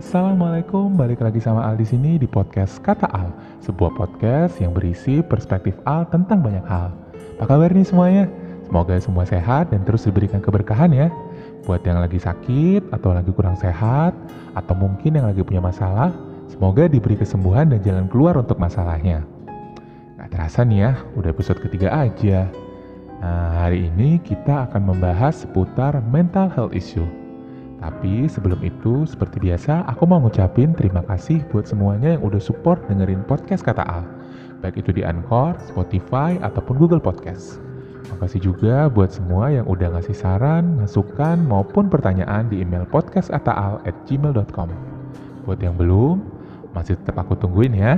Assalamualaikum, balik lagi sama Al di sini di podcast Kata Al, sebuah podcast yang berisi perspektif Al tentang banyak hal. Apa kabar nih semuanya? Semoga semua sehat dan terus diberikan keberkahan ya. Buat yang lagi sakit atau lagi kurang sehat, atau mungkin yang lagi punya masalah, semoga diberi kesembuhan dan jalan keluar untuk masalahnya. Gak terasa nih ya, udah episode ketiga aja. Nah, hari ini kita akan membahas seputar mental health issue tapi sebelum itu, seperti biasa, aku mau ngucapin terima kasih buat semuanya yang udah support dengerin podcast Kata Al. Baik itu di Anchor, Spotify, ataupun Google Podcast. Makasih juga buat semua yang udah ngasih saran, masukan, maupun pertanyaan di email podcastataal@gmail.com. Buat yang belum, masih tetap aku tungguin ya.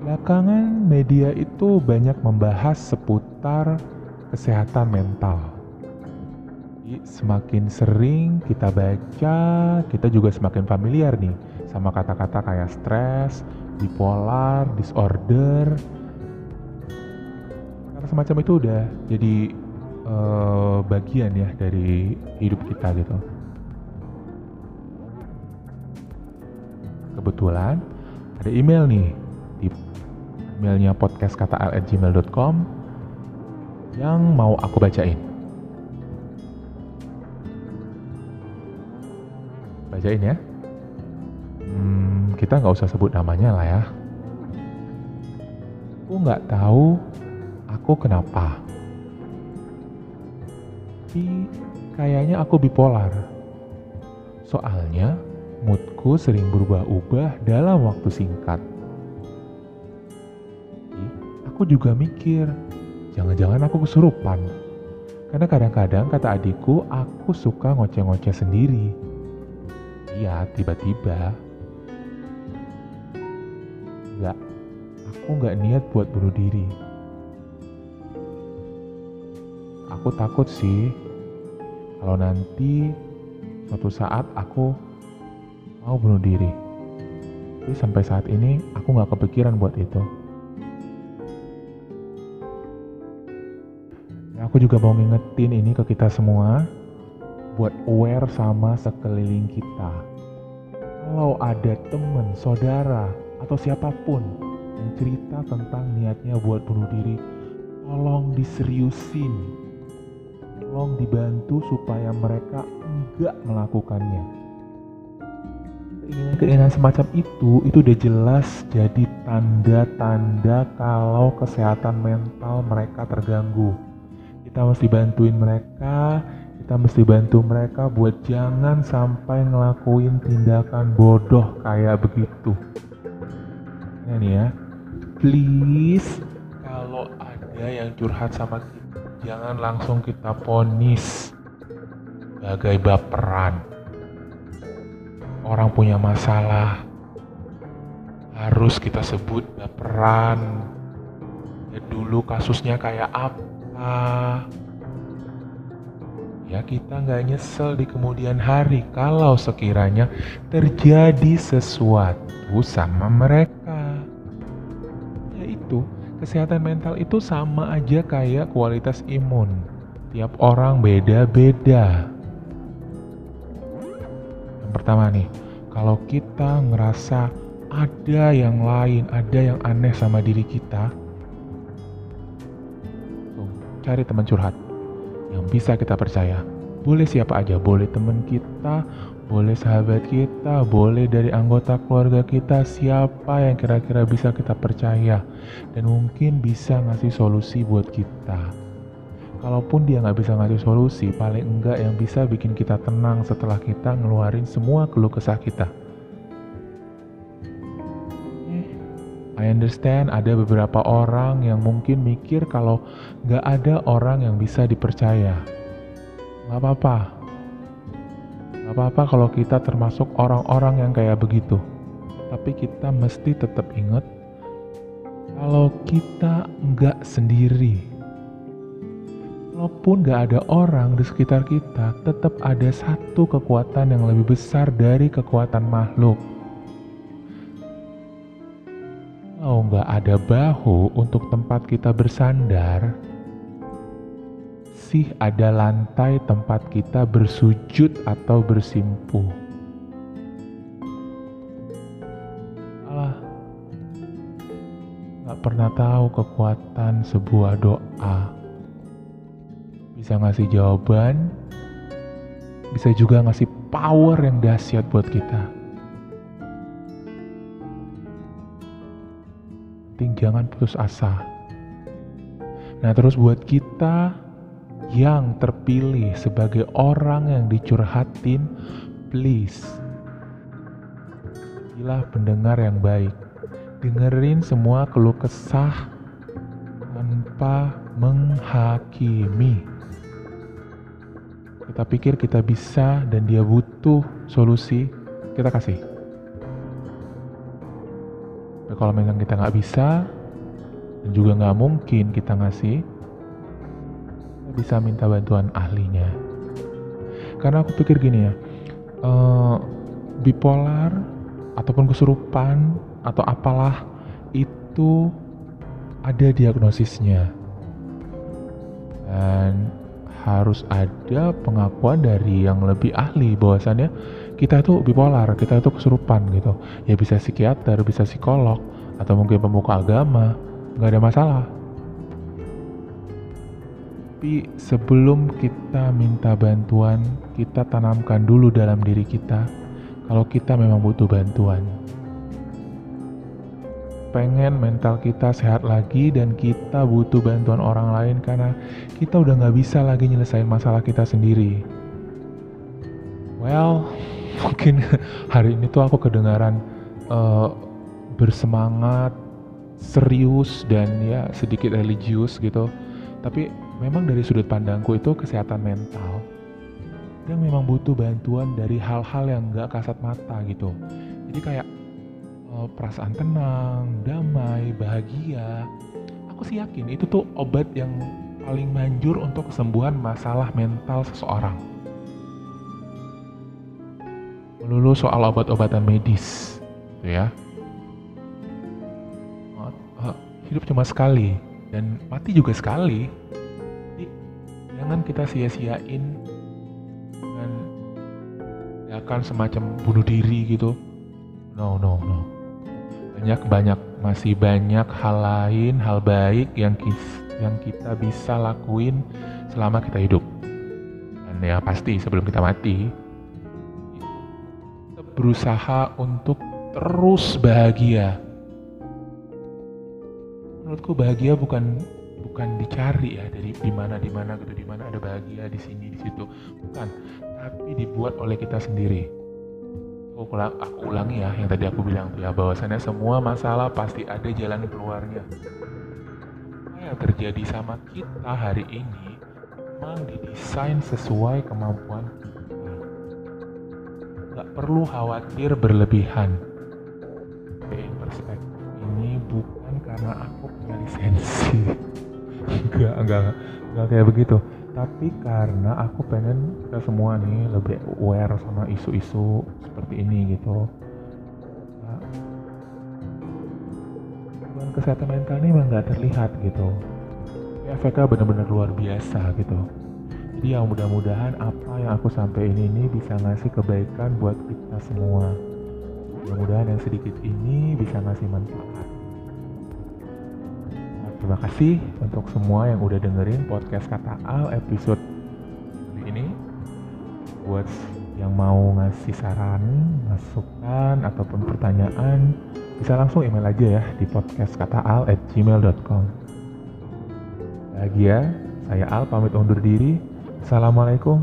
Belakangan media itu banyak membahas seputar kesehatan mental semakin sering kita baca, kita juga semakin familiar nih sama kata-kata kayak stres, bipolar, disorder. Karena semacam itu udah jadi uh, bagian ya dari hidup kita gitu. Kebetulan ada email nih di emailnya podcast kata yang mau aku bacain. Bacain ya. Hmm, kita nggak usah sebut namanya lah ya. Aku nggak tahu aku kenapa. Tapi kayaknya aku bipolar. Soalnya moodku sering berubah-ubah dalam waktu singkat. Aku juga mikir, jangan-jangan aku kesurupan. Karena kadang-kadang kata adikku, aku suka ngoceh-ngoceh sendiri iya tiba-tiba. Nggak aku nggak niat buat bunuh diri. Aku takut sih kalau nanti suatu saat aku mau bunuh diri. Tapi sampai saat ini aku nggak kepikiran buat itu. Aku juga mau ngingetin ini ke kita semua buat aware sama sekeliling kita. Kalau ada teman, saudara, atau siapa pun yang cerita tentang niatnya buat bunuh diri, tolong diseriusin. Tolong dibantu supaya mereka enggak melakukannya. Keinginan semacam itu, itu udah jelas jadi tanda-tanda kalau kesehatan mental mereka terganggu. Kita mesti bantuin mereka, kita mesti bantu mereka buat jangan sampai ngelakuin tindakan bodoh kayak begitu. Ini nih ya, please kalau ada yang curhat sama kita, jangan langsung kita ponis sebagai baperan. Orang punya masalah harus kita sebut baperan. Ya dulu kasusnya kayak apa? Ya kita nggak nyesel di kemudian hari kalau sekiranya terjadi sesuatu sama mereka. Yaitu, kesehatan mental itu sama aja kayak kualitas imun. Tiap orang beda-beda. Yang pertama nih, kalau kita ngerasa ada yang lain, ada yang aneh sama diri kita, cari teman curhat yang bisa kita percaya. Boleh siapa aja, boleh teman kita, boleh sahabat kita, boleh dari anggota keluarga kita, siapa yang kira-kira bisa kita percaya dan mungkin bisa ngasih solusi buat kita. Kalaupun dia nggak bisa ngasih solusi, paling enggak yang bisa bikin kita tenang setelah kita ngeluarin semua keluh kesah kita. I understand ada beberapa orang yang mungkin mikir kalau gak ada orang yang bisa dipercaya. Gak apa-apa. Gak apa-apa kalau kita termasuk orang-orang yang kayak begitu. Tapi kita mesti tetap ingat kalau kita nggak sendiri. Walaupun gak ada orang di sekitar kita, tetap ada satu kekuatan yang lebih besar dari kekuatan makhluk Kalau nggak ada bahu untuk tempat kita bersandar, masih ada lantai tempat kita bersujud atau bersimpuh. Allah gak pernah tahu kekuatan sebuah doa. Bisa ngasih jawaban, bisa juga ngasih power yang dahsyat buat kita. Jangan putus asa. Nah, terus buat kita yang terpilih sebagai orang yang dicurhatin, please. Jadilah pendengar yang baik. Dengerin semua keluh kesah tanpa menghakimi. Kita pikir kita bisa dan dia butuh solusi, kita kasih. Tapi kalau memang kita nggak bisa, dan juga nggak mungkin kita ngasih kita bisa minta bantuan ahlinya. Karena aku pikir gini ya uh, bipolar ataupun kesurupan atau apalah itu ada diagnosisnya. Dan harus ada pengakuan dari yang lebih ahli bahwasannya kita itu bipolar, kita itu kesurupan gitu. Ya bisa psikiater, bisa psikolog, atau mungkin pemuka agama, nggak ada masalah. Tapi sebelum kita minta bantuan, kita tanamkan dulu dalam diri kita kalau kita memang butuh bantuan. Pengen mental kita sehat lagi dan kita butuh bantuan orang lain karena kita udah nggak bisa lagi nyelesain masalah kita sendiri. Well, mungkin hari ini tuh aku kedengaran uh, bersemangat, serius dan ya sedikit religius gitu. Tapi memang dari sudut pandangku itu kesehatan mental. Dia memang butuh bantuan dari hal-hal yang gak kasat mata gitu. Jadi kayak uh, perasaan tenang damai bahagia. Aku sih yakin itu tuh obat yang paling manjur untuk kesembuhan masalah mental seseorang melulu soal obat-obatan medis gitu ya hidup cuma sekali dan mati juga sekali. Jadi jangan kita sia-siain dengan ya kan semacam bunuh diri gitu. No, no, no. Banyak banyak masih banyak hal lain, hal baik yang yang kita bisa lakuin selama kita hidup. Dan ya pasti sebelum kita mati berusaha untuk terus bahagia. Menurutku bahagia bukan bukan dicari ya dari di mana di mana gitu. Di mana ada bahagia di sini di situ. Bukan tapi dibuat oleh kita sendiri. Aku, aku ulangi ya yang tadi aku bilang tuh ya bahwasannya semua masalah pasti ada jalan keluarnya. Apa yang terjadi sama kita hari ini memang didesain sesuai kemampuan kita nggak perlu khawatir berlebihan. Oke, perspektif ini bukan karena aku punya lisensi. Enggak enggak enggak kayak begitu. Tapi karena aku pengen kita semua nih lebih aware sama isu-isu seperti ini gitu. Nah, kesehatan mental ini memang nggak terlihat gitu. Efeknya benar-benar luar biasa gitu. Jadi yang mudah-mudahan apa yang aku sampaikan ini bisa ngasih kebaikan buat kita semua mudah-mudahan yang sedikit ini bisa ngasih manfaat Terima kasih untuk semua yang udah dengerin podcast Kata Al episode ini. Buat yang mau ngasih saran, masukan, ataupun pertanyaan, bisa langsung email aja ya di podcastkataal at gmail.com. Bahagia, saya Al pamit undur diri. Assalamualaikum,